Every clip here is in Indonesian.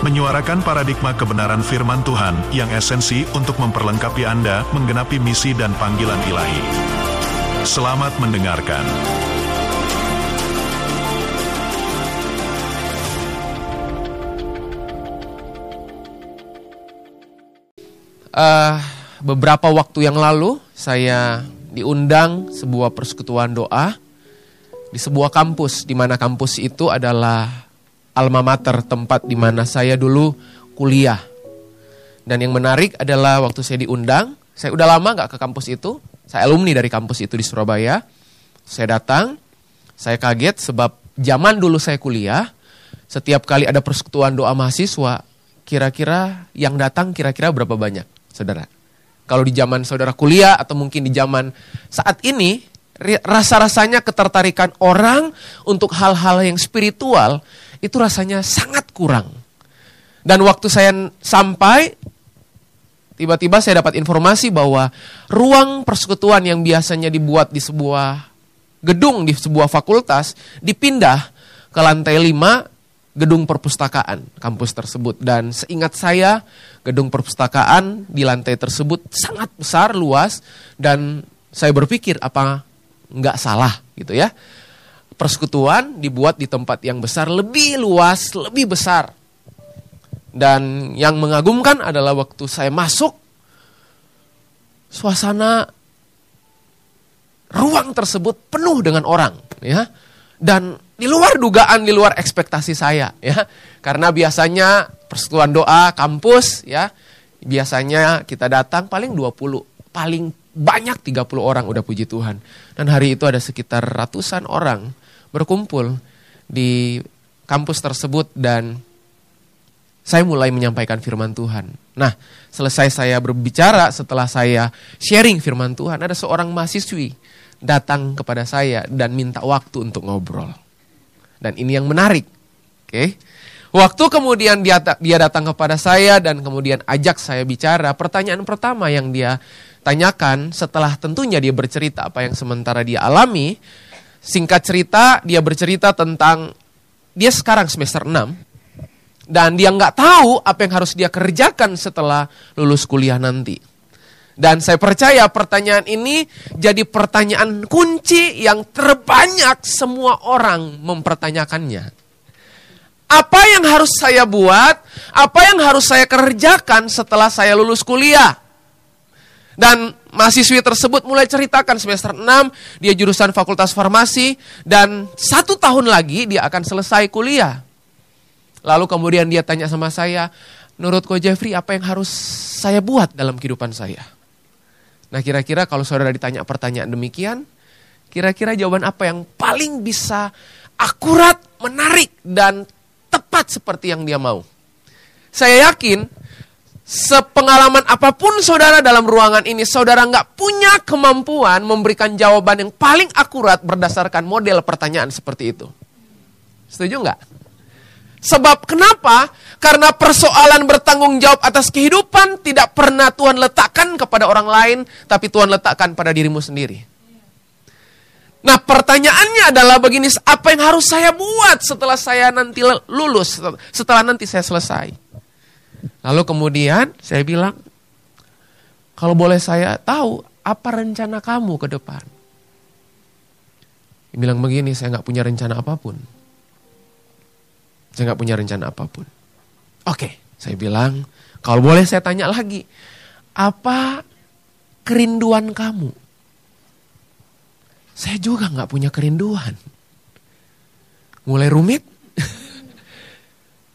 menyuarakan paradigma kebenaran firman Tuhan yang esensi untuk memperlengkapi Anda menggenapi misi dan panggilan ilahi. Selamat mendengarkan. Uh, beberapa waktu yang lalu saya diundang sebuah persekutuan doa di sebuah kampus di mana kampus itu adalah alma mater tempat di mana saya dulu kuliah. Dan yang menarik adalah waktu saya diundang, saya udah lama nggak ke kampus itu, saya alumni dari kampus itu di Surabaya. Saya datang, saya kaget sebab zaman dulu saya kuliah, setiap kali ada persekutuan doa mahasiswa, kira-kira yang datang kira-kira berapa banyak, saudara? Kalau di zaman saudara kuliah atau mungkin di zaman saat ini, rasa-rasanya ketertarikan orang untuk hal-hal yang spiritual itu rasanya sangat kurang. Dan waktu saya sampai, tiba-tiba saya dapat informasi bahwa ruang persekutuan yang biasanya dibuat di sebuah gedung, di sebuah fakultas, dipindah ke lantai 5 gedung perpustakaan kampus tersebut dan seingat saya gedung perpustakaan di lantai tersebut sangat besar luas dan saya berpikir apa nggak salah gitu ya persekutuan dibuat di tempat yang besar lebih luas lebih besar dan yang mengagumkan adalah waktu saya masuk suasana ruang tersebut penuh dengan orang ya dan di luar dugaan, di luar ekspektasi saya ya. Karena biasanya persekutuan doa kampus ya, biasanya kita datang paling 20, paling banyak 30 orang udah puji Tuhan. Dan hari itu ada sekitar ratusan orang berkumpul di kampus tersebut dan saya mulai menyampaikan firman Tuhan. Nah, selesai saya berbicara, setelah saya sharing firman Tuhan, ada seorang mahasiswi datang kepada saya dan minta waktu untuk ngobrol. Dan ini yang menarik. Oke. Okay? Waktu kemudian dia dia datang kepada saya dan kemudian ajak saya bicara, pertanyaan pertama yang dia tanyakan setelah tentunya dia bercerita apa yang sementara dia alami, singkat cerita dia bercerita tentang dia sekarang semester 6 dan dia nggak tahu apa yang harus dia kerjakan setelah lulus kuliah nanti. Dan saya percaya pertanyaan ini jadi pertanyaan kunci yang terbanyak semua orang mempertanyakannya. Apa yang harus saya buat? Apa yang harus saya kerjakan setelah saya lulus kuliah? Dan mahasiswi tersebut mulai ceritakan semester 6, dia jurusan fakultas farmasi, dan satu tahun lagi dia akan selesai kuliah. Lalu kemudian dia tanya sama saya, menurut Ko Jeffrey apa yang harus saya buat dalam kehidupan saya? Nah kira-kira kalau saudara ditanya pertanyaan demikian, kira-kira jawaban apa yang paling bisa akurat, menarik, dan tepat seperti yang dia mau? Saya yakin sepengalaman apa pun saudara dalam ruangan ini, saudara nggak punya kemampuan memberikan jawaban yang paling akurat berdasarkan model pertanyaan seperti itu. Setuju nggak? Sebab kenapa? Karena persoalan bertanggung jawab atas kehidupan tidak pernah Tuhan letakkan kepada orang lain, tapi Tuhan letakkan pada dirimu sendiri. Nah pertanyaannya adalah begini, apa yang harus saya buat setelah saya nanti lulus, setelah nanti saya selesai? Lalu kemudian saya bilang, kalau boleh saya tahu, apa rencana kamu ke depan? Dia bilang begini, saya nggak punya rencana apa pun. Saya nggak punya rencana apa pun. Oke, saya bilang, kalau boleh saya tanya lagi, apa kerinduan kamu? Saya juga nggak punya kerinduan. Mulai rumit.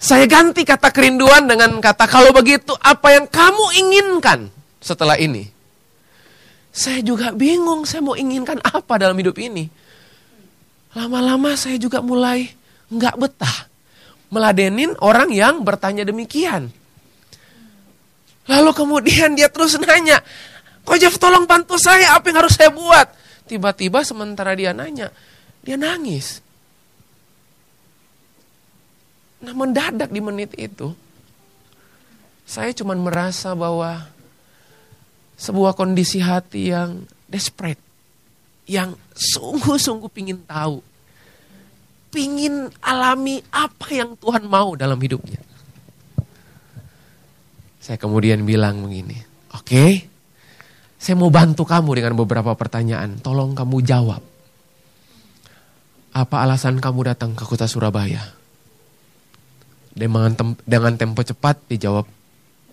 Saya ganti kata kerinduan dengan kata kalau begitu apa yang kamu inginkan setelah ini? Saya juga bingung saya mau inginkan apa dalam hidup ini. Lama-lama saya juga mulai nggak betah meladenin orang yang bertanya demikian. Lalu kemudian dia terus nanya, Kok Jeff tolong bantu saya, apa yang harus saya buat? Tiba-tiba sementara dia nanya, dia nangis. Nah mendadak di menit itu, saya cuma merasa bahwa sebuah kondisi hati yang desperate, yang sungguh-sungguh pingin tahu, pingin alami apa yang Tuhan mau dalam hidupnya. Saya kemudian bilang begini, oke, okay, saya mau bantu kamu dengan beberapa pertanyaan, tolong kamu jawab. Apa alasan kamu datang ke kota Surabaya? Dengan, tem dengan tempo cepat dijawab,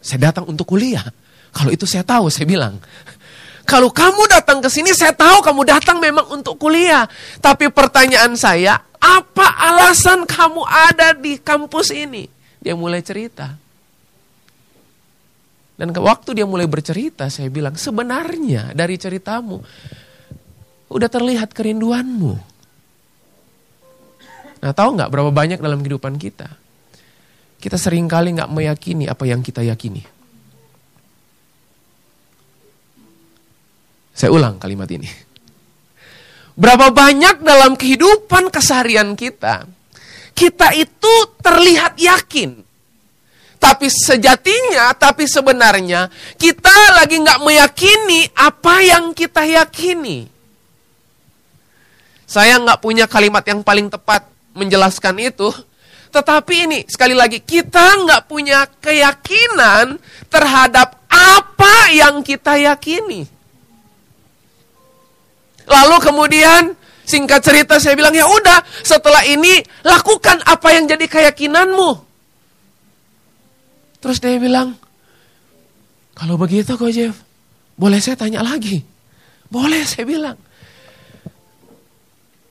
saya datang untuk kuliah. Kalau itu saya tahu, saya bilang. Kalau kamu datang ke sini, saya tahu kamu datang memang untuk kuliah. Tapi pertanyaan saya, apa alasan kamu ada di kampus ini? Dia mulai cerita. Dan waktu dia mulai bercerita, saya bilang, sebenarnya dari ceritamu, udah terlihat kerinduanmu. Nah tahu nggak berapa banyak dalam kehidupan kita? Kita sering kali nggak meyakini apa yang kita yakini. Saya ulang kalimat ini. Berapa banyak dalam kehidupan keseharian kita, kita itu terlihat yakin tapi sejatinya, tapi sebenarnya kita lagi nggak meyakini apa yang kita yakini. Saya nggak punya kalimat yang paling tepat menjelaskan itu. Tetapi ini, sekali lagi, kita nggak punya keyakinan terhadap apa yang kita yakini. Lalu kemudian, singkat cerita saya bilang, ya udah, setelah ini lakukan apa yang jadi keyakinanmu. Terus dia bilang, kalau begitu kok Jeff, boleh saya tanya lagi? Boleh saya bilang.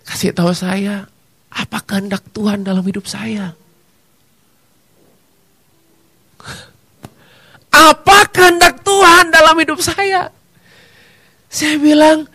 Kasih tahu saya, apa kehendak Tuhan dalam hidup saya? Apa kehendak Tuhan dalam hidup saya? Saya bilang,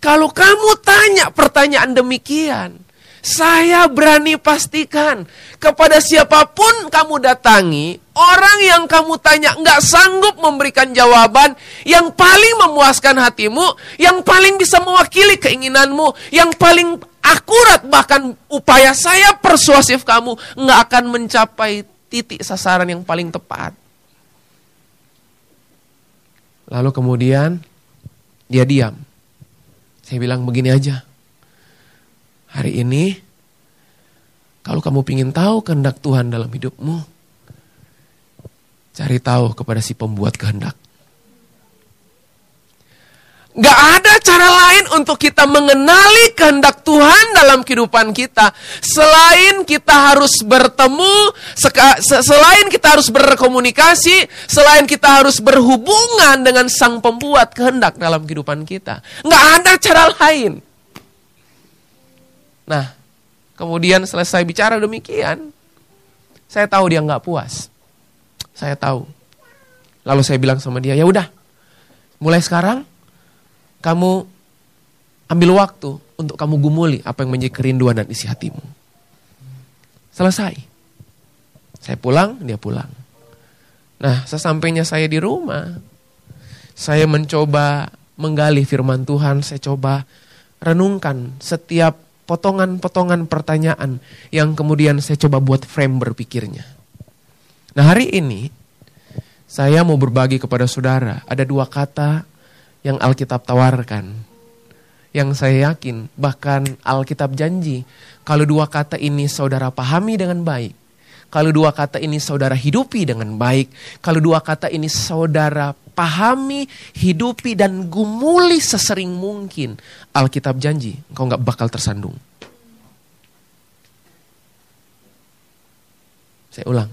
kalau kamu tanya pertanyaan demikian, saya berani pastikan kepada siapa pun kamu datangi, orang yang kamu tanya nggak sanggup memberikan jawaban yang paling memuaskan hatimu, yang paling bisa mewakili keinginanmu, yang paling akurat bahkan upaya saya persuasif kamu nggak akan mencapai titik sasaran yang paling tepat. Lalu kemudian dia diam. Saya bilang begini aja. Hari ini, kalau kamu ingin tahu kehendak Tuhan dalam hidupmu, cari tahu kepada si pembuat kehendak. Gak ada cara lain untuk kita mengenali kehendak Tuhan dalam kehidupan kita. Selain kita harus bertemu, selain kita harus berkomunikasi, selain kita harus berhubungan dengan sang pembuat kehendak dalam kehidupan kita. Gak ada cara lain. Nah, kemudian selesai bicara demikian, saya tahu dia nggak puas. Saya tahu. Lalu saya bilang sama dia, ya udah, mulai sekarang kamu ambil waktu untuk kamu gumuli apa yang menjadi kerinduan dan isi hatimu. Selesai. Saya pulang, dia pulang. Nah, sesampainya saya di rumah, saya mencoba menggali firman Tuhan, saya coba renungkan setiap potongan-potongan pertanyaan yang kemudian saya coba buat frame berpikirnya. Nah hari ini saya mau berbagi kepada saudara ada dua kata yang Alkitab tawarkan. Yang saya yakin bahkan Alkitab janji kalau dua kata ini saudara pahami dengan baik. Kalau dua kata ini saudara hidupi dengan baik. Kalau dua kata ini saudara pahami, hidupi, dan gumuli sesering mungkin. Alkitab janji, engkau nggak bakal tersandung. Saya ulang.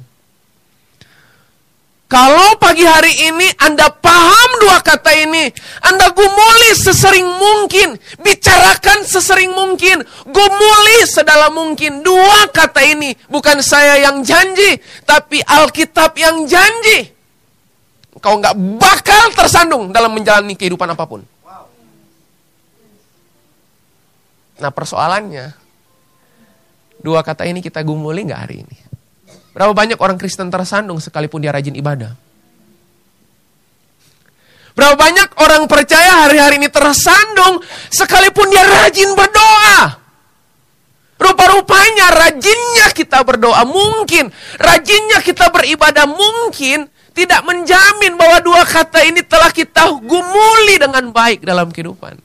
Kalau pagi hari ini Anda paham dua kata ini, Anda gumuli sesering mungkin, bicarakan sesering mungkin, gumuli sedalam mungkin. Dua kata ini bukan saya yang janji, tapi Alkitab yang janji. Kau nggak bakal tersandung dalam menjalani kehidupan apa pun. Nah persoalannya, dua kata ini kita gumuli nggak hari ini? Berapa banyak orang Kristen tersandung sekalipun dia rajin ibadah? Berapa banyak orang percaya hari-hari ini tersandung sekalipun dia rajin berdoa. Rupa-rupanya rajinnya kita berdoa mungkin, rajinnya kita beribadah mungkin tidak menjamin bahwa dua kata ini telah kita gumuli dengan baik dalam kehidupan.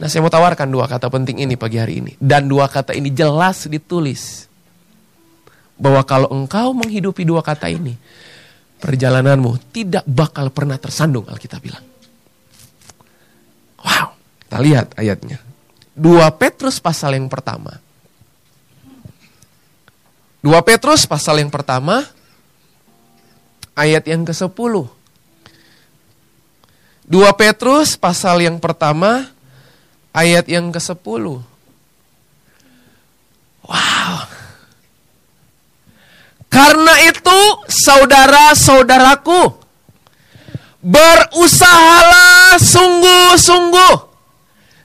Nah, saya mau tawarkan dua kata penting ini pagi hari ini. Dan dua kata ini jelas ditulis. Bahwa kalau engkau menghidupi dua kata ini, perjalananmu tidak bakal pernah tersandung, Alkitab bilang. Wow, kita lihat ayatnya. 2 Petrus pasal yang pertama. 2 Petrus pasal yang pertama, ayat yang ke-10. 2 Petrus pasal yang pertama, ayat yang ke-10. Wow. Karena itu, saudara-saudaraku, berusahalah sungguh-sungguh.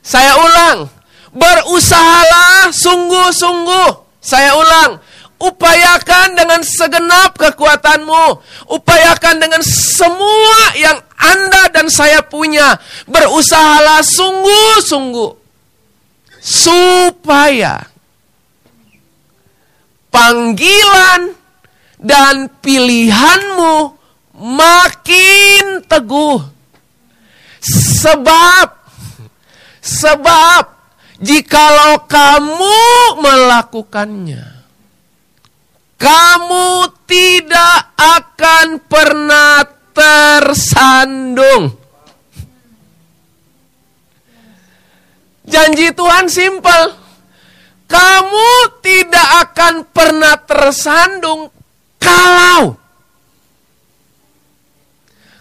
Saya ulang, berusahalah sungguh-sungguh. Saya ulang, upayakan dengan segenap kekuatanmu, upayakan dengan semua yang Anda dan saya punya. Berusahalah sungguh-sungguh supaya panggilan dan pilihanmu makin teguh. Sebab sebab jikalau kamu melakukannya kamu tidak akan pernah tersandung. Janji Tuhan simpel. Kamu tidak akan pernah tersandung kalau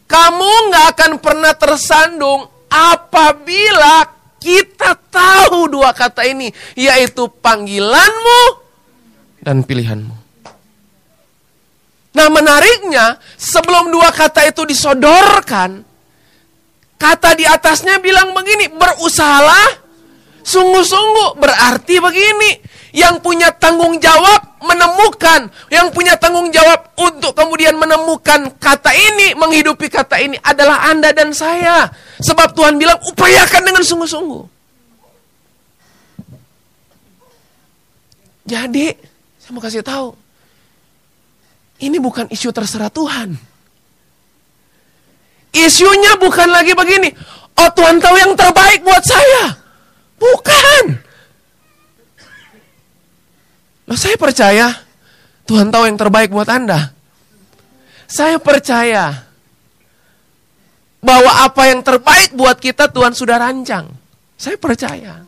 kamu nggak akan pernah tersandung apabila kita tahu dua kata ini, yaitu panggilanmu dan pilihanmu. Nah menariknya, sebelum dua kata itu disodorkan, kata di atasnya bilang begini, berusahalah sungguh-sungguh. Berarti begini, yang punya tanggung jawab menemukan, yang punya tanggung jawab untuk kemudian menemukan kata ini, menghidupi kata ini adalah Anda dan saya. Sebab Tuhan bilang, upayakan dengan sungguh-sungguh. Jadi, saya mau kasih tahu, ini bukan isu terserah Tuhan. Isunya bukan lagi begini. Oh Tuhan tahu yang terbaik buat saya. Bukan. Loh saya percaya Tuhan tahu yang terbaik buat Anda. Saya percaya bahwa apa yang terbaik buat kita Tuhan sudah rancang. Saya percaya.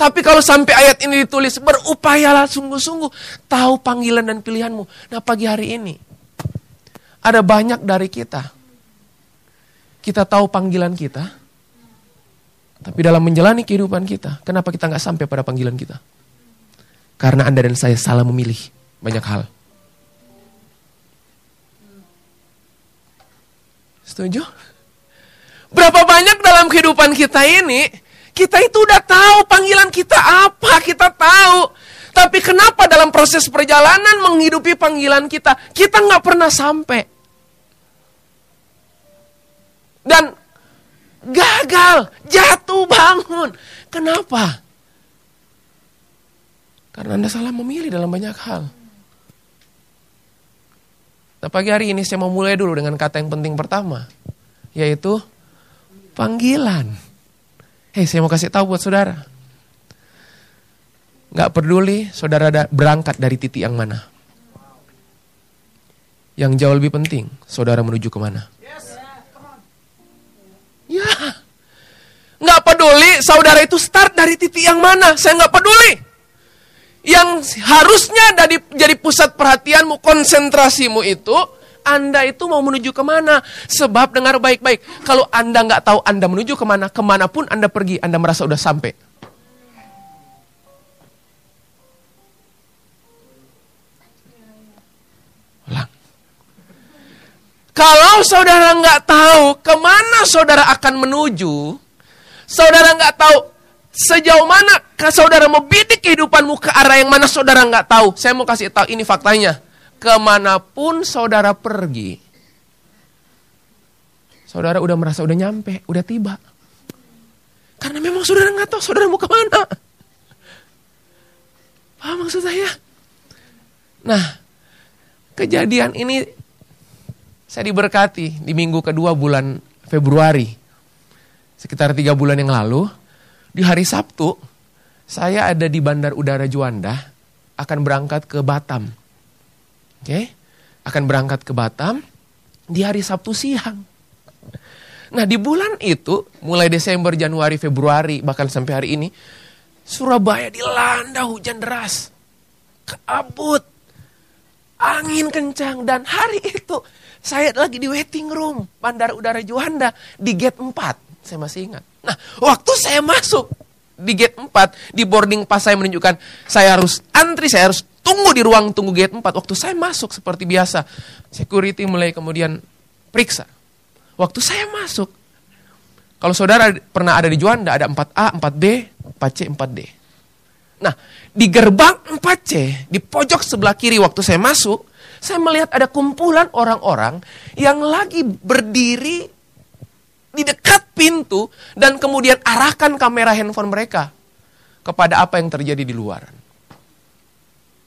Tapi kalau sampai ayat ini ditulis, berupayalah sungguh-sungguh tahu panggilan dan pilihanmu. Nah pagi hari ini, ada banyak dari kita. Kita tahu panggilan kita, tapi dalam menjalani kehidupan kita, kenapa kita nggak sampai pada panggilan kita? Karena Anda dan saya salah memilih banyak hal. Setuju? Berapa banyak dalam kehidupan kita ini kita itu udah tahu panggilan kita apa, kita tahu. Tapi kenapa dalam proses perjalanan menghidupi panggilan kita, kita nggak pernah sampai. Dan gagal, jatuh bangun. Kenapa? Karena Anda salah memilih dalam banyak hal. Nah pagi hari ini saya mau mulai dulu dengan kata yang penting pertama. Yaitu panggilan. Hei, saya mau kasih tahu buat saudara. Gak peduli saudara berangkat dari titik yang mana. Yang jauh lebih penting, saudara menuju ke mana. Ya. Gak peduli saudara itu start dari titik yang mana. Saya gak peduli. Yang harusnya dari jadi pusat perhatianmu, konsentrasimu itu anda itu mau menuju ke mana. Sebab dengar baik-baik. Kalau Anda nggak tahu Anda menuju ke mana, ke mana pun Anda pergi, Anda merasa udah sampai. Ulang. Kalau saudara nggak tahu ke mana saudara akan menuju, saudara nggak tahu sejauh mana saudara mau bidik kehidupanmu ke arah yang mana saudara nggak tahu. Saya mau kasih tahu ini faktanya ke mana pun saudara pergi, Saudara udah merasa udah nyampe, udah tiba. Karena memang saudara nggak tahu saudara mau ke mana. Paham maksud saya? Nah, kejadian ini saya diberkati di minggu kedua bulan Februari. Sekitar tiga bulan yang lalu, di hari Sabtu, saya ada di Bandar Udara Juanda, akan berangkat ke Batam. Oke, akan berangkat ke Batam di hari Sabtu siang. Nah di bulan itu, mulai Desember, Januari, Februari, bahkan sampai hari ini, Surabaya dilanda hujan deras. Kabut. Angin kencang. Dan hari itu saya lagi di waiting room. Bandara Udara Juanda di gate 4. Saya masih ingat. Nah waktu saya masuk di gate 4. Di boarding pas saya menunjukkan saya harus antri. Saya harus tunggu di ruang tunggu gate 4. Waktu saya masuk seperti biasa. Security mulai kemudian periksa. Waktu saya masuk. Kalau saudara pernah ada di Juanda ada 4A, 4B, 4C, 4D. Nah, di gerbang 4C, di pojok sebelah kiri waktu saya masuk, saya melihat ada kumpulan orang-orang yang lagi berdiri di dekat pintu dan kemudian arahkan kamera handphone mereka kepada apa yang terjadi di luar.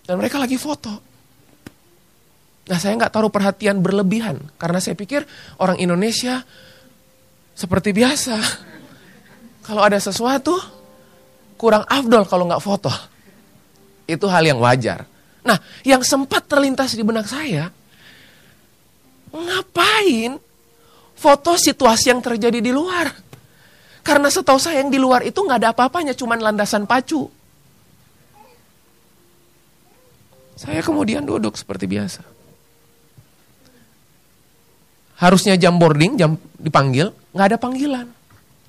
Dan mereka lagi foto. Nah saya nggak taruh perhatian berlebihan karena saya pikir orang Indonesia seperti biasa. Kalau ada sesuatu, kurang afdol kalau nggak foto. Itu hal yang wajar. Nah, yang sempat terlintas di benak saya, ngapain foto situasi yang terjadi di luar? Karena setahu saya yang di luar itu nggak ada apa-apanya, cuman landasan pacu. Saya kemudian duduk seperti biasa. Harusnya jam boarding, jam dipanggil, nggak ada panggilan.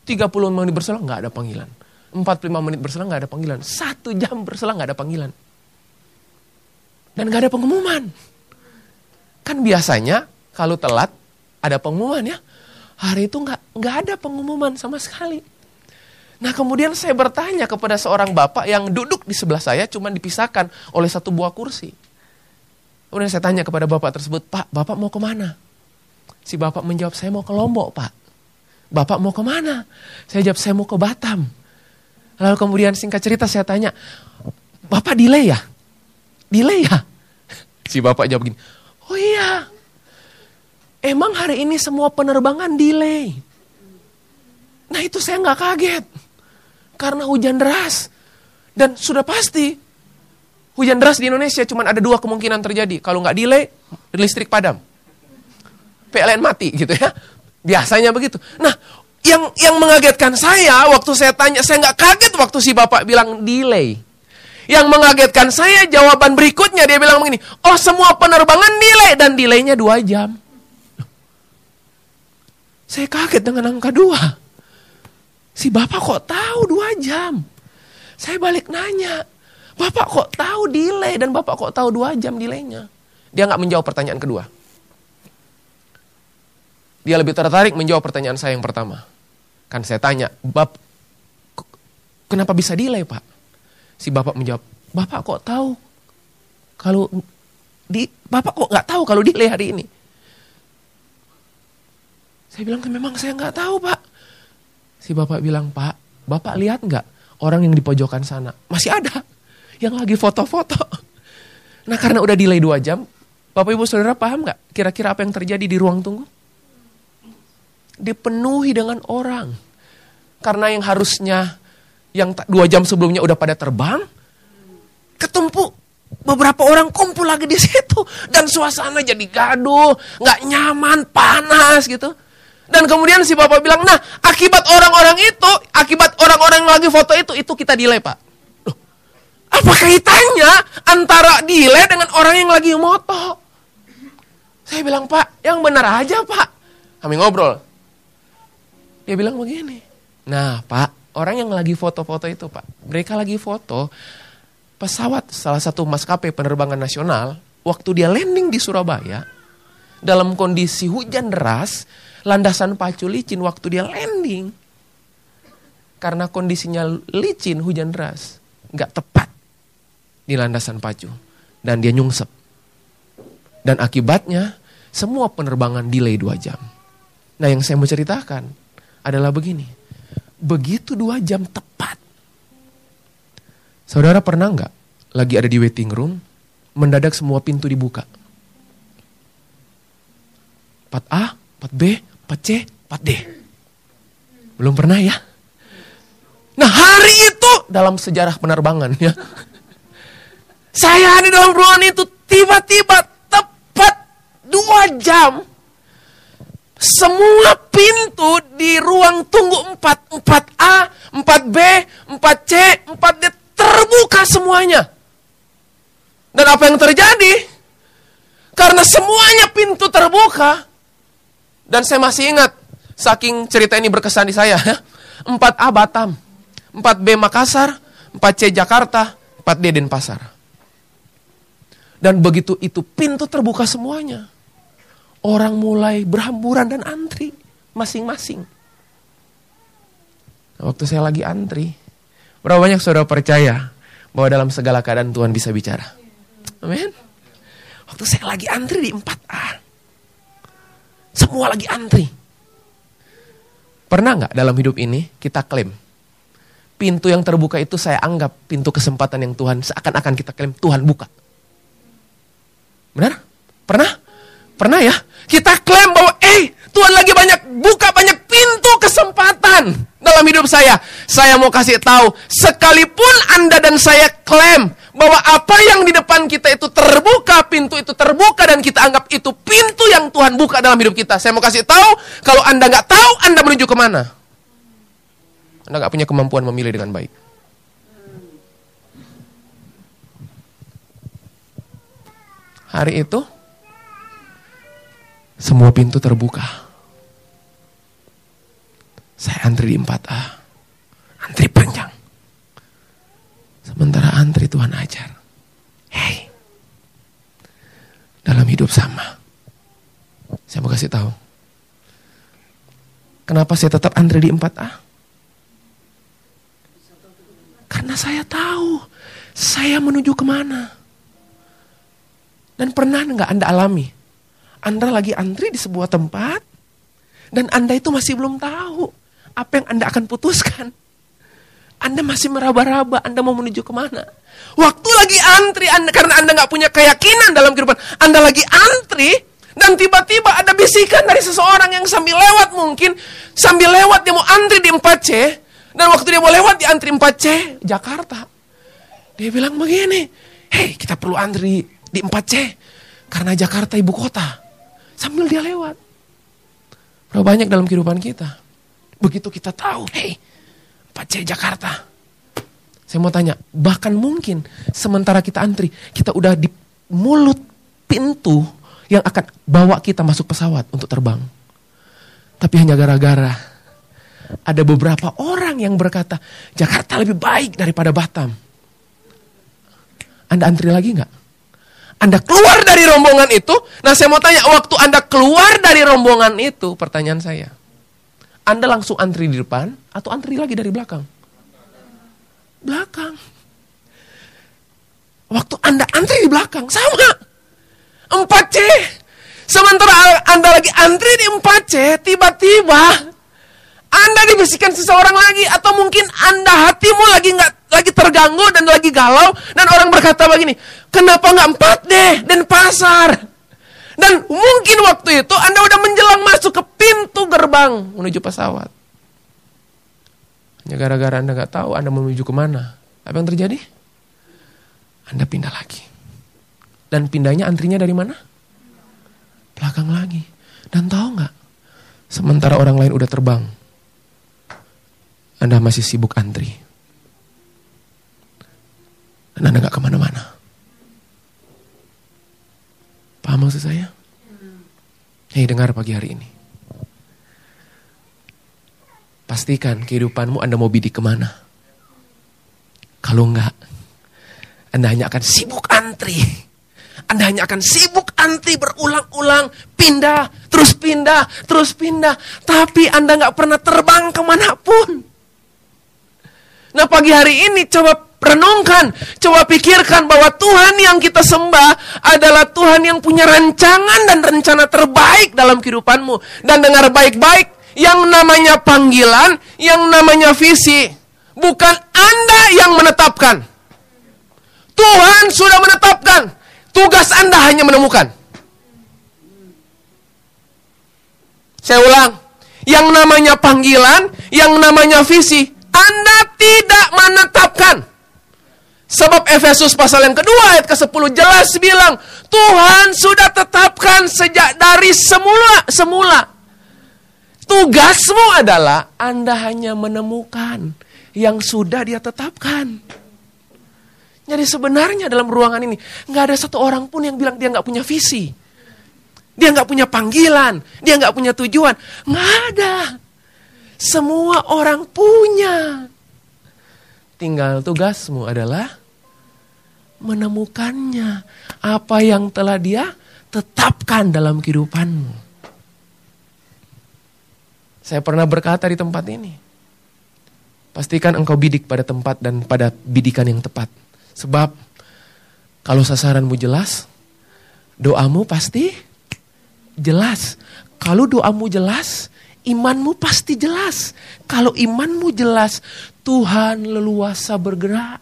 30 menit berselang nggak ada panggilan. 45 menit berselang nggak ada panggilan. Satu jam berselang nggak ada panggilan. Dan nggak ada pengumuman. Kan biasanya kalau telat ada pengumuman ya. Hari itu nggak nggak ada pengumuman sama sekali. Nah kemudian saya bertanya kepada seorang bapak yang duduk di sebelah saya cuma dipisahkan oleh satu buah kursi. Kemudian saya tanya kepada bapak tersebut, Pak, bapak mau ke mana? Si bapak menjawab, saya mau ke Lombok, Pak. Bapak mau ke mana? Saya jawab, saya mau ke Batam. Lalu kemudian singkat cerita saya tanya, Bapak delay ya? Delay ya? Si bapak jawab begini, oh iya. Emang hari ini semua penerbangan delay. Nah itu saya nggak kaget. Karena hujan deras. Dan sudah pasti hujan deras di Indonesia cuma ada dua kemungkinan terjadi. Kalau nggak delay, listrik padam. PLN mati gitu ya. Biasanya begitu. Nah, yang yang mengagetkan saya waktu saya tanya, saya nggak kaget waktu si bapak bilang delay. Yang mengagetkan saya jawaban berikutnya dia bilang begini, oh semua penerbangan delay dan delaynya dua jam. Saya kaget dengan angka dua. Si bapak kok tahu dua jam? Saya balik nanya, bapak kok tahu delay dan bapak kok tahu dua jam delaynya? Dia nggak menjawab pertanyaan kedua. Dia lebih tertarik menjawab pertanyaan saya yang pertama. Kan saya tanya, Bap, kenapa bisa delay pak? Si bapak menjawab, bapak kok tahu kalau di bapak kok nggak tahu kalau delay hari ini? Saya bilang, memang saya nggak tahu pak. Si bapak bilang, pak, bapak lihat nggak orang yang di pojokan sana? Masih ada yang lagi foto-foto. Nah karena udah delay dua jam, bapak ibu saudara paham nggak kira-kira apa yang terjadi di ruang tunggu? dipenuhi dengan orang. Karena yang harusnya yang dua jam sebelumnya udah pada terbang, ketumpuk beberapa orang kumpul lagi di situ dan suasana jadi gaduh, nggak nyaman, panas gitu. Dan kemudian si bapak bilang, nah akibat orang-orang itu, akibat orang-orang yang lagi foto itu, itu kita delay pak. Loh, apa kaitannya antara delay dengan orang yang lagi moto? Saya bilang, pak, yang benar aja pak. Kami ngobrol, dia bilang begini. Nah pak, orang yang lagi foto-foto itu pak. Mereka lagi foto pesawat salah satu maskapai penerbangan nasional. Waktu dia landing di Surabaya. Dalam kondisi hujan deras. Landasan pacu licin waktu dia landing. Karena kondisinya licin hujan deras. Nggak tepat di landasan pacu. Dan dia nyungsep. Dan akibatnya semua penerbangan delay 2 jam. Nah yang saya mau ceritakan adalah begini. Begitu dua jam tepat. Saudara pernah nggak lagi ada di waiting room, mendadak semua pintu dibuka. 4A, 4B, 4C, 4D. Belum pernah ya? Nah hari itu dalam sejarah penerbangan ya. Saya di dalam ruangan itu tiba-tiba tepat dua jam. Semua pintu di ruang tunggu 4, 4A, 4B, 4C, 4D terbuka semuanya. Dan apa yang terjadi? Karena semuanya pintu terbuka. Dan saya masih ingat, saking cerita ini berkesan di saya. 4A Batam, 4B Makassar, 4C Jakarta, 4D Denpasar. Dan begitu itu pintu terbuka semuanya. Orang mulai berhamburan dan antri masing-masing. Waktu saya lagi antri, berapa banyak saudara percaya bahwa dalam segala keadaan Tuhan bisa bicara? Amin. Waktu saya lagi antri di 4A. Semua lagi antri. Pernah nggak dalam hidup ini kita klaim pintu yang terbuka itu saya anggap pintu kesempatan yang Tuhan seakan-akan kita klaim Tuhan buka. Benar? Pernah? Pernah ya? Kita klaim bahwa eh Tuhan lagi banyak buka banyak pintu kesempatan dalam hidup saya. Saya mau kasih tahu, sekalipun Anda dan saya klaim bahwa apa yang di depan kita itu terbuka, pintu itu terbuka dan kita anggap itu pintu yang Tuhan buka dalam hidup kita. Saya mau kasih tahu, kalau Anda nggak tahu, Anda menuju ke mana? Anda nggak punya kemampuan memilih dengan baik. Hari itu, semua pintu terbuka. Saya antri di 4A. Antri panjang. Sementara antri Tuhan ajar. Hei. Dalam hidup sama. Saya mau kasih tahu. Kenapa saya tetap antri di 4A? Karena saya tahu saya menuju ke mana. Dan pernah nggak Anda alami? Anda lagi antri di sebuah tempat, dan Anda itu masih belum tahu apa yang Anda akan putuskan. Anda masih meraba-raba, Anda mau menuju ke mana. Waktu lagi antri, anda, karena Anda nggak punya keyakinan dalam kehidupan, Anda lagi antri, dan tiba-tiba ada bisikan dari seseorang yang sambil lewat mungkin, sambil lewat dia mau antri di 4C, dan waktu dia mau lewat di antri 4C, Jakarta. Dia bilang begini, hei kita perlu antri di 4C, karena Jakarta ibu kota. Sambil dia lewat. Berapa banyak dalam kehidupan kita. Begitu kita tahu, hei 4C Jakarta. Saya mau tanya, bahkan mungkin sementara kita antri, kita udah di mulut pintu yang akan bawa kita masuk pesawat untuk terbang. Tapi hanya gara-gara ada beberapa orang yang berkata, Jakarta lebih baik daripada Batam. Anda antri lagi nggak? Anda keluar dari rombongan itu, nah saya mau tanya, waktu Anda keluar dari rombongan itu, pertanyaan saya, Anda langsung antri di depan atau antri lagi dari belakang? Belakang. Waktu Anda antri di belakang, sama. 4C. Sementara Anda lagi antri di 4C, tiba-tiba Anda dibersihkan seseorang lagi atau mungkin Anda hatimu lagi nggak lagi terganggu dan lagi galau dan orang berkata begini, kenapa nggak 4D dan pasar? Dan mungkin waktu itu Anda udah menjelang masuk ke pintu gerbang menuju pesawat. Hanya gara-gara Anda nggak tahu Anda menuju ke mana. Apa yang terjadi? Anda pindah lagi. Dan pindahnya antrinya dari mana? Belakang lagi. Dan tahu nggak? Sementara orang lain udah terbang. Anda masih sibuk antri. Dan Anda nggak ke mana-mana. Paham maksud saya? Hei dengar pagi hari ini. Pastikan kehidupanmu Anda mau bidik ke mana. Kalau enggak, Anda hanya akan sibuk antri. Anda hanya akan sibuk antri berulang-ulang. Pindah, terus pindah, terus pindah. Tapi Anda nggak pernah terbang ke mana pun. Nah pagi hari ini coba renungkan, coba pikirkan bahwa Tuhan yang kita sembah adalah Tuhan yang punya rancangan dan rencana terbaik dalam kehidupanmu. Dan dengar baik-baik, yang namanya panggilan, yang namanya visi, bukan Anda yang menetapkan. Tuhan sudah menetapkan. Tugas Anda hanya menemukan. Saya ulang, yang namanya panggilan, yang namanya visi, Anda tidak menetapkan. Sebab Efesus pasal yang kedua ayat ke-10 jelas bilang, Tuhan sudah tetapkan sejak dari semula semula. Tugasmu adalah Anda hanya menemukan yang sudah dia tetapkan. Jadi sebenarnya dalam ruangan ini nggak ada satu orang pun yang bilang dia nggak punya visi. Dia nggak punya panggilan, dia nggak punya tujuan. Nggak ada. Semua orang punya. Tinggal tugasmu adalah menemukannya. Apa yang telah dia tetapkan dalam kehidupanmu. Saya pernah berkata di tempat ini. Pastikan engkau bidik pada tempat dan pada bidikan yang tepat. Sebab kalau sasaranmu jelas, doamu pasti jelas. Kalau doamu jelas, imanmu pasti jelas. Kalau imanmu jelas, Tuhan leluasa bergerak.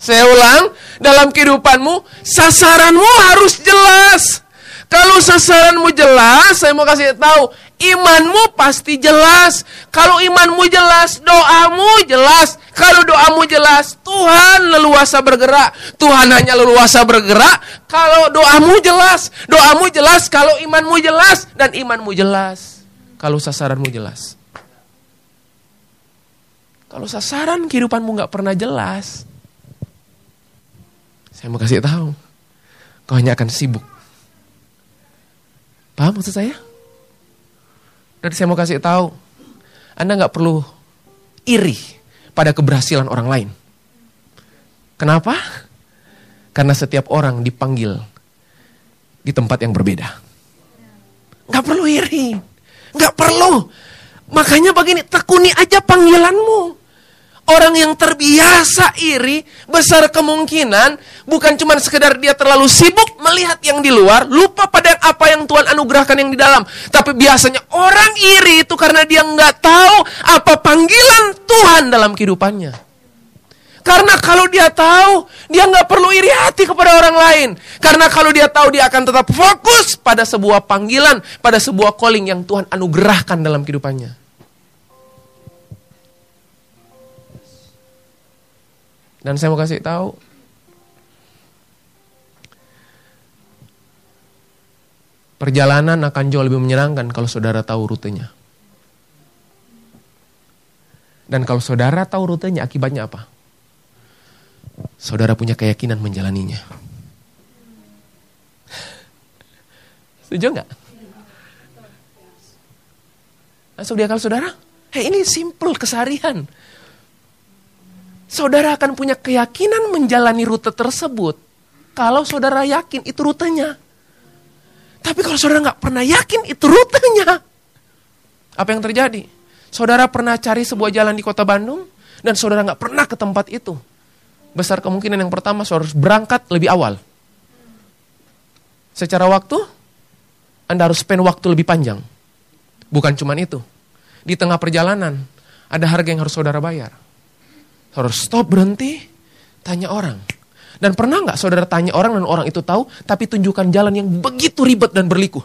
Saya ulang, dalam kehidupanmu, sasaranmu harus jelas. Kalau sasaranmu jelas, saya mau kasih tahu, imanmu pasti jelas. Kalau imanmu jelas, doamu jelas. Kalau doamu jelas, Tuhan leluasa bergerak. Tuhan hanya leluasa bergerak kalau doamu jelas. Doamu jelas kalau imanmu jelas dan imanmu jelas. Kalau sasaranmu jelas. Kalau sasaran kehidupanmu nggak pernah jelas, saya mau kasih tahu, kau hanya akan sibuk Paham maksud saya? Dan saya mau kasih tahu, Anda nggak perlu iri pada keberhasilan orang lain. Kenapa? Karena setiap orang dipanggil di tempat yang berbeda. Nggak perlu iri, nggak perlu. Makanya begini, tekuni aja panggilanmu. Orang yang terbiasa iri, besar kemungkinan bukan cuma sekedar dia terlalu sibuk melihat yang di luar, lupa pada apa yang Tuhan anugerahkan yang di dalam. Tapi biasanya orang iri itu karena dia nggak tahu apa panggilan Tuhan dalam kehidupannya. Karena kalau dia tahu, dia nggak perlu iri hati kepada orang lain. Karena kalau dia tahu, dia akan tetap fokus pada sebuah panggilan, pada sebuah calling yang Tuhan anugerahkan dalam kehidupannya. Dan saya mau kasih tahu, perjalanan akan jauh lebih menyenangkan kalau saudara tahu rutenya. Dan kalau saudara tahu rutenya, akibatnya apa? Saudara punya keyakinan menjalaninya. Setuju nggak? Langsung di akal saudara? Hei ini simple keseharian saudara akan punya keyakinan menjalani rute tersebut kalau saudara yakin itu rutenya. Tapi kalau saudara nggak pernah yakin itu rutenya, apa yang terjadi? Saudara pernah cari sebuah jalan di kota Bandung dan saudara nggak pernah ke tempat itu. Besar kemungkinan yang pertama saudara harus berangkat lebih awal. Secara waktu, Anda harus spend waktu lebih panjang. Bukan cuma itu. Di tengah perjalanan, ada harga yang harus saudara bayar. Harus stop berhenti, tanya orang. Dan pernah nggak saudara tanya orang dan orang itu tahu, tapi tunjukkan jalan yang begitu ribet dan berliku.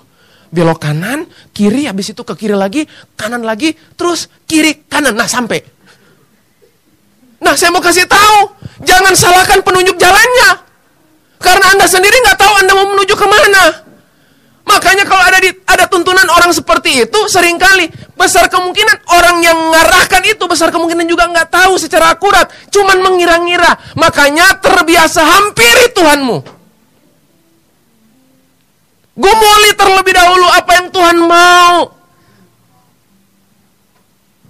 Belok kanan, kiri, habis itu ke kiri lagi, kanan lagi, terus kiri, kanan. Nah sampai. Nah saya mau kasih tahu, jangan salahkan penunjuk jalannya. Karena Anda sendiri nggak tahu Anda mau menuju ke mana. Makanya kalau ada di, ada tuntunan orang seperti itu, sering kali besar kemungkinan orang yang mengarahkan itu besar kemungkinan juga nggak tahu secara akurat, cuman mengira-ngira. Makanya terbiasa hampiri Tuhanmu. Gumuli terlebih dahulu apa yang Tuhan mau.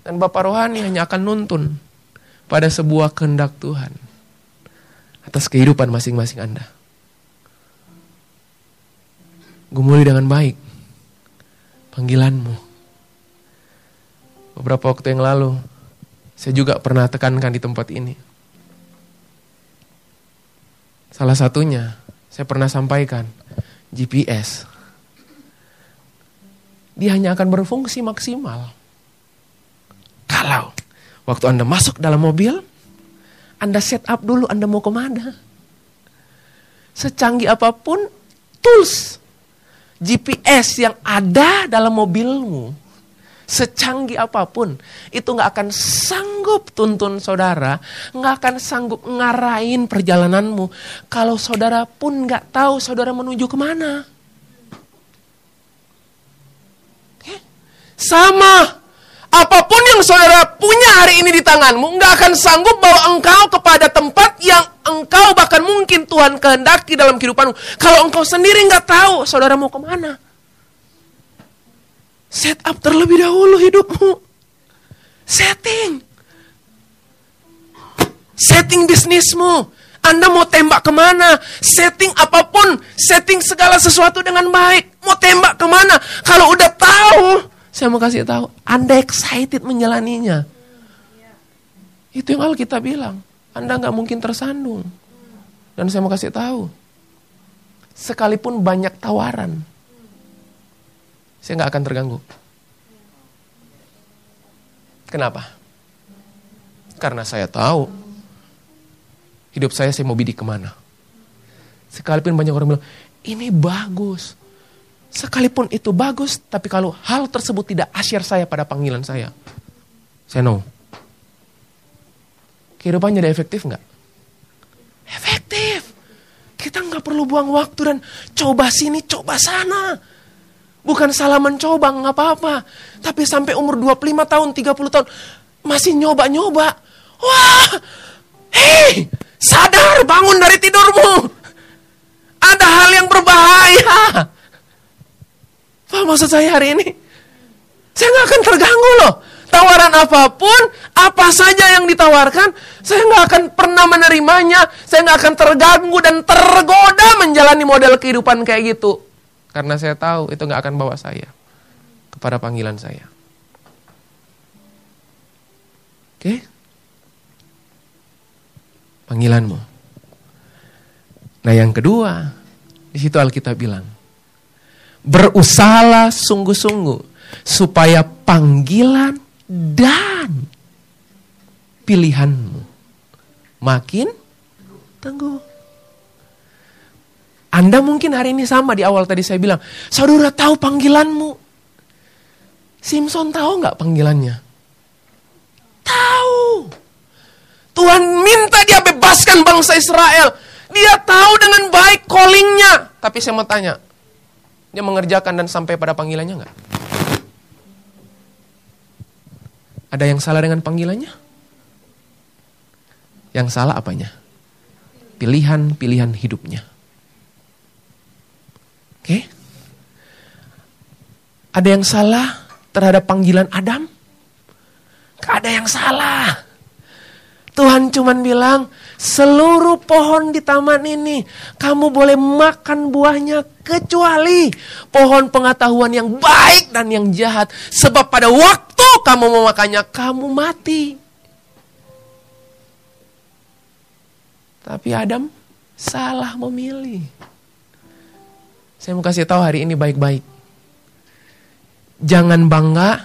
Dan Bapak Rohani hanya akan nuntun pada sebuah kehendak Tuhan atas kehidupan masing-masing Anda. Gumuli dengan baik panggilanmu. Beberapa waktu yang lalu, Saya juga pernah tekankan di tempat ini. Salah satunya, saya pernah sampaikan, GPS. Dia hanya akan berfungsi maksimal. Kalau waktu Anda masuk dalam mobil, Anda set up dulu Anda mau ke mana. Secanggih apa pun, tools GPS yang ada dalam mobilmu secanggih apa pun, itu nggak akan sanggup tuntun saudara, nggak akan sanggup ngarahin perjalananmu. Kalau saudara pun nggak tahu saudara menuju ke mana. Sama, apa pun yang saudara punya hari ini di tanganmu, nggak akan sanggup bawa engkau kepada tempat yang engkau bahkan mungkin Tuhan kehendaki dalam kehidupanmu. Kalau engkau sendiri nggak tahu saudara mau ke mana. Set up terlebih dahulu hidupmu. Setting. Setting bisnismu. Anda mau tembak ke mana? Setting apa pun. Setting segala sesuatu dengan baik. Mau tembak ke mana? Kalau udah tahu. Saya mau kasih tahu. Anda excited menjalaninya. Itu yang Alkitab bilang. Anda nggak mungkin tersandung. Dan saya mau kasih tahu. Sekalipun banyak tawaran saya nggak akan terganggu. Kenapa? Karena saya tahu hidup saya saya mau bidik ke mana. Sekalipun banyak orang bilang, ini bagus. Sekalipun itu bagus, tapi kalau hal tersebut tidak asyir saya pada panggilan saya, saya no. Kehidupan jadi efektif nggak? Efektif. Kita nggak perlu buang waktu dan coba sini, coba sana. Bukan salah mencoba, nggak apa-apa. Tapi sampai umur 25 tahun, 30 tahun, masih nyoba-nyoba. Wah, hei, sadar, bangun dari tidurmu. Ada hal yang berbahaya. Apa maksud saya hari ini? Saya nggak akan terganggu loh. Tawaran apa pun, apa saja yang ditawarkan, saya nggak akan pernah menerimanya. Saya nggak akan terganggu dan tergoda menjalani model kehidupan kayak gitu. Karena saya tahu itu nggak akan bawa saya kepada panggilan saya. Oke? Panggilanmu. Nah yang kedua, di situ Alkitab bilang, berusahalah sungguh-sungguh supaya panggilan dan pilihanmu makin tangguh. Anda mungkin hari ini sama di awal tadi saya bilang, saudara tahu panggilanmu. Simpson tahu nggak panggilannya? Tahu. Tuhan minta dia bebaskan bangsa Israel. Dia tahu dengan baik callingnya. Tapi saya mau tanya, dia mengerjakan dan sampai pada panggilannya nggak? Ada yang salah dengan panggilannya? Yang salah apanya? Pilihan-pilihan hidupnya. Oke? Okay? Ada yang salah terhadap panggilan Adam? Ada yang salah. Tuhan cuman bilang, seluruh pohon di taman ini kamu boleh makan buahnya kecuali pohon pengetahuan yang baik dan yang jahat. Sebab pada waktu kamu memakannya, kamu mati. Tapi Adam salah memilih. Saya mau kasih tahu hari ini baik-baik. Jangan bangga,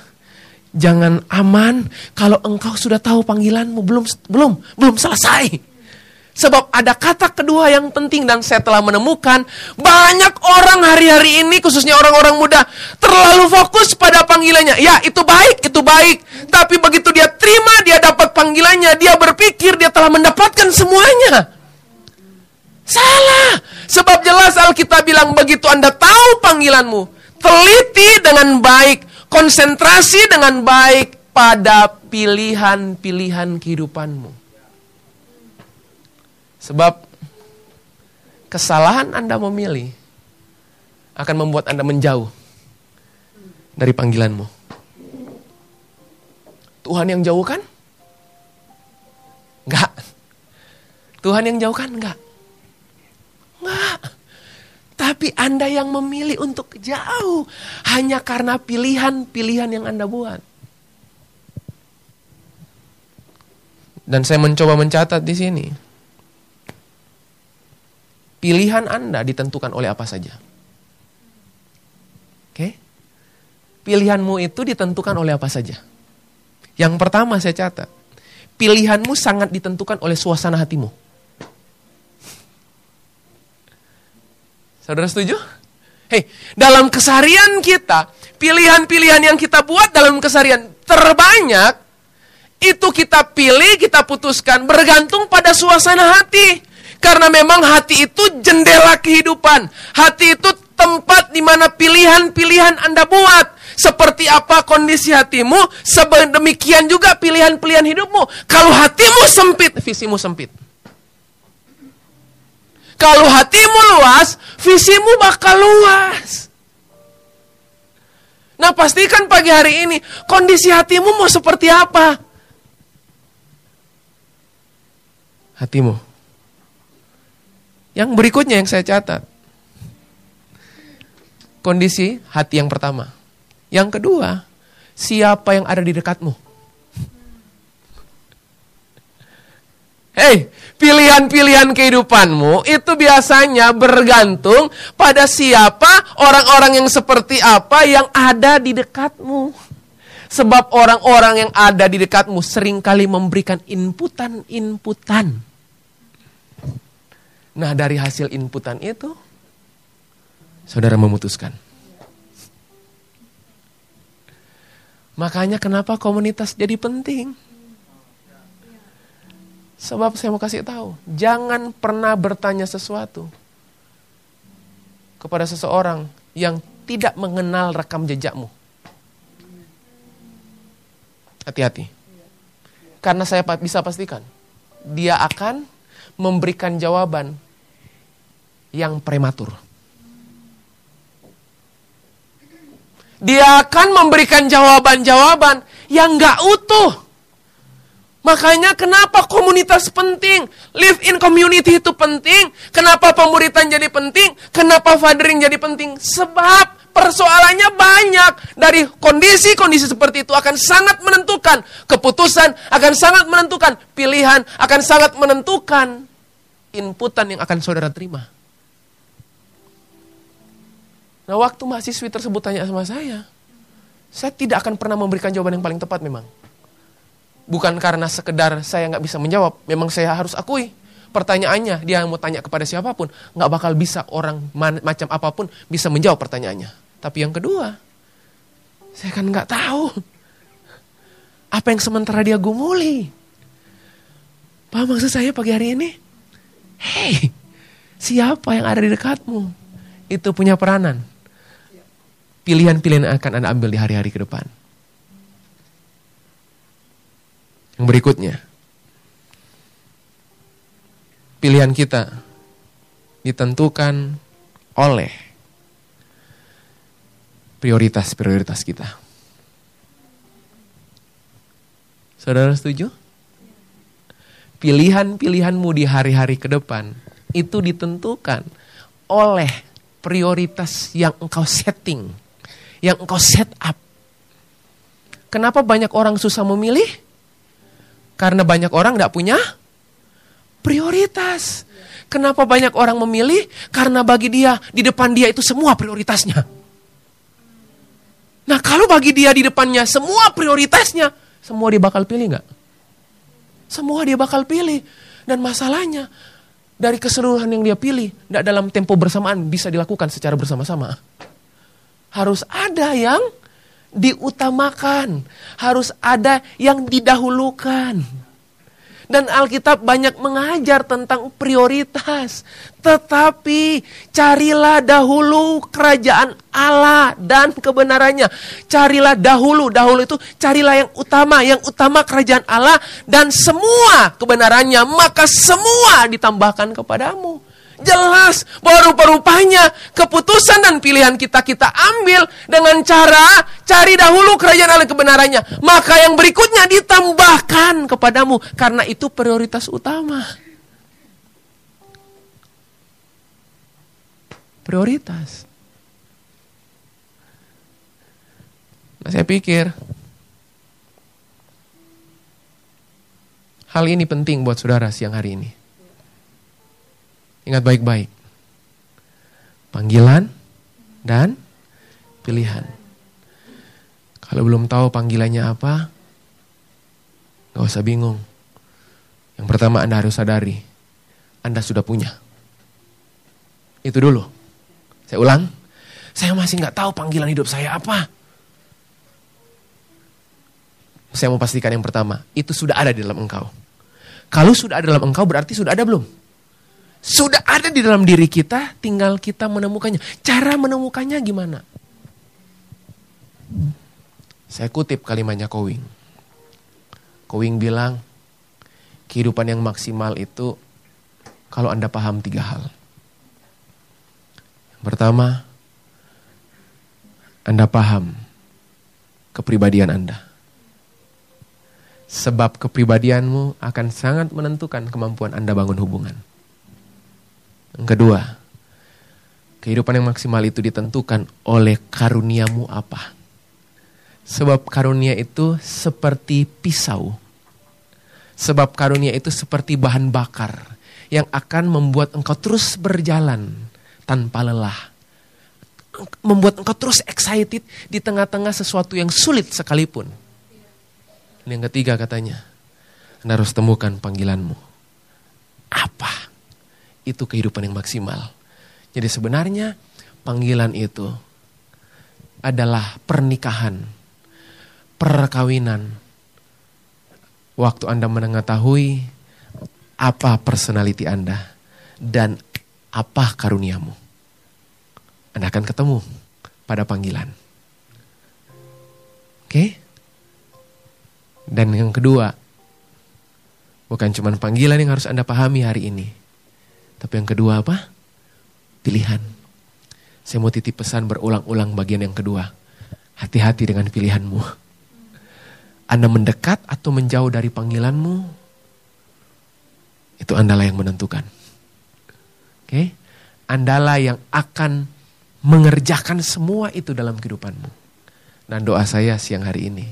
jangan aman kalau engkau sudah tahu panggilanmu belum belum belum selesai. Sebab ada kata kedua yang penting dan saya telah menemukan banyak orang hari-hari ini khususnya orang-orang muda terlalu fokus pada panggilannya. Ya, itu baik, itu baik. Tapi begitu dia terima, dia dapat panggilannya, dia berpikir dia telah mendapatkan semuanya. Salah. Sebab jelas Alkitab bilang begitu Anda tahu panggilanmu, teliti dengan baik, konsentrasi dengan baik pada pilihan-pilihan kehidupanmu. Sebab kesalahan Anda memilih akan membuat Anda menjauh dari panggilanmu. Tuhan yang jauh kan? Enggak. Tuhan yang jauh kan? Enggak. Enggak. Tapi Anda yang memilih untuk jauh hanya karena pilihan-pilihan yang Anda buat. Dan saya mencoba mencatat di sini. Pilihan Anda ditentukan oleh apa saja. Oke? Pilihanmu itu ditentukan oleh apa saja. Yang pertama saya catat. Pilihanmu sangat ditentukan oleh suasana hatimu. Saudara setuju? Hei, dalam keseharian kita, pilihan-pilihan yang kita buat dalam keseharian terbanyak itu kita pilih, kita putuskan bergantung pada suasana hati. Karena memang hati itu jendela kehidupan. Hati itu tempat di mana pilihan-pilihan Anda buat. Seperti apa kondisi hatimu, demikian juga pilihan-pilihan hidupmu. Kalau hatimu sempit, visimu sempit. Kalau hatimu luas, visimu bakal luas. Nah pastikan pagi hari ini, kondisi hatimu mau seperti apa? Hatimu. Yang berikutnya yang saya catat. Kondisi hati yang pertama. Yang kedua, siapa yang ada di dekatmu? Hei, pilihan-pilihan kehidupanmu itu biasanya bergantung pada siapa orang-orang yang seperti apa yang ada di dekatmu. Sebab orang-orang yang ada di dekatmu sering kali memberikan inputan-inputan. Nah dari hasil inputan itu, saudara memutuskan. Makanya kenapa komunitas jadi penting? Sebab saya mau kasih tahu, jangan pernah bertanya sesuatu kepada seseorang yang tidak mengenal rekam jejakmu. Hati-hati. Karena saya bisa pastikan, dia akan memberikan jawaban yang prematur. Dia akan memberikan jawaban-jawaban yang gak utuh. Makanya kenapa komunitas penting? Live in community itu penting. Kenapa pemuritan jadi penting? Kenapa fathering jadi penting? Sebab persoalannya banyak. Dari kondisi-kondisi seperti itu akan sangat menentukan. Keputusan akan sangat menentukan. Pilihan akan sangat menentukan. Inputan yang akan saudara terima. Nah waktu mahasiswi tersebut tanya sama saya, saya tidak akan pernah memberikan jawaban yang paling tepat memang. Bukan karena sekedar saya nggak bisa menjawab, memang saya harus akui. Pertanyaannya, dia mau tanya kepada siapa pun, nggak bakal bisa orang macam apa pun bisa menjawab pertanyaannya. Tapi yang kedua, saya kan nggak tahu apa yang sementara dia gumuli. Paham maksud saya pagi hari ini? Hei, siapa yang ada di dekatmu? Itu punya peranan pilihan-pilihan yang akan Anda ambil di hari-hari ke depan. Yang berikutnya, pilihan kita ditentukan oleh prioritas-prioritas kita. Saudara setuju? Pilihan-pilihanmu di hari-hari ke depan itu ditentukan oleh prioritas yang engkau setting yang engkau set up. Kenapa banyak orang susah memilih? Karena banyak orang tidak punya prioritas. Kenapa banyak orang memilih? Karena bagi dia, di depan dia itu semua prioritasnya. Nah kalau bagi dia di depannya semua prioritasnya, semua dia bakal pilih nggak? Semua dia bakal pilih. Dan masalahnya, dari keseluruhan yang dia pilih, tidak dalam tempo bersamaan bisa dilakukan secara bersama-sama harus ada yang diutamakan, harus ada yang didahulukan. Dan Alkitab banyak mengajar tentang prioritas. Tetapi carilah dahulu kerajaan Allah dan kebenarannya. Carilah dahulu, dahulu itu carilah yang utama. Yang utama kerajaan Allah dan semua kebenarannya. Maka semua ditambahkan kepadamu. Jelas bahwa rupa-rupanya keputusan dan pilihan kita kita ambil dengan cara cari dahulu kerajaan Allah kebenarannya. Maka yang berikutnya ditambahkan kepadamu karena itu prioritas utama. Prioritas. Nah, saya pikir Hal ini penting buat saudara siang hari ini. Ingat baik-baik. Panggilan dan pilihan. Kalau belum tahu panggilannya apa, gak usah bingung. Yang pertama Anda harus sadari, Anda sudah punya. Itu dulu. Saya ulang, saya masih nggak tahu panggilan hidup saya apa. Saya mau pastikan yang pertama, itu sudah ada di dalam engkau. Kalau sudah ada dalam engkau berarti sudah ada belum? Sudah ada di dalam diri kita, tinggal kita menemukannya. Cara menemukannya gimana? Saya kutip kalimatnya Kowing. Kowing bilang, kehidupan yang maksimal itu kalau Anda paham tiga hal. Yang pertama, Anda paham kepribadian Anda. Sebab kepribadianmu akan sangat menentukan kemampuan Anda bangun hubungan. Kedua, kehidupan yang maksimal itu ditentukan oleh karuniamu apa. Sebab karunia itu seperti pisau. Sebab karunia itu seperti bahan bakar yang akan membuat engkau terus berjalan tanpa lelah. Membuat engkau terus excited di tengah-tengah sesuatu yang sulit sekalipun yang ketiga katanya, Anda harus temukan panggilanmu. Apa? Itu kehidupan yang maksimal. Jadi sebenarnya panggilan itu adalah pernikahan, perkawinan. Waktu Anda mengetahui apa personality Anda dan apa karuniamu. Anda akan ketemu pada panggilan. Oke? Dan yang kedua, bukan cuma panggilan yang harus Anda pahami hari ini. Tapi yang kedua apa? Pilihan. Saya mau titip pesan berulang-ulang bagian yang kedua. Hati-hati dengan pilihanmu. Anda mendekat atau menjauh dari panggilanmu, itu Andalah yang menentukan. Oke? Okay? Andalah yang akan mengerjakan semua itu dalam kehidupanmu. Dan doa saya siang hari ini,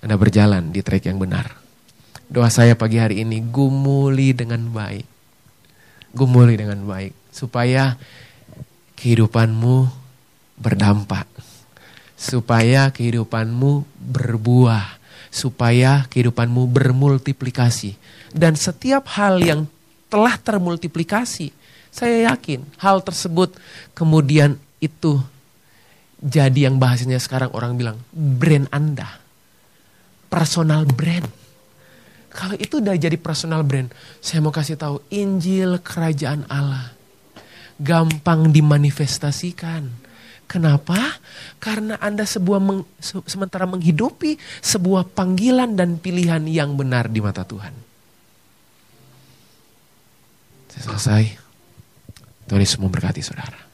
anda berjalan di trek yang benar. Doa saya pagi hari ini, gumuli dengan baik. Gumuli dengan baik. Supaya kehidupanmu berdampak. Supaya kehidupanmu berbuah. Supaya kehidupanmu bermultiplikasi. Dan setiap hal yang telah termultiplikasi, saya yakin hal tersebut kemudian itu jadi yang bahasanya sekarang orang bilang brand Anda personal brand. Kalau itu udah jadi personal brand, saya mau kasih tahu Injil Kerajaan Allah gampang dimanifestasikan. Kenapa? Karena Anda sebuah meng, sementara menghidupi sebuah panggilan dan pilihan yang benar di mata Tuhan. Saya selesai. Tuhan Yesus memberkati saudara.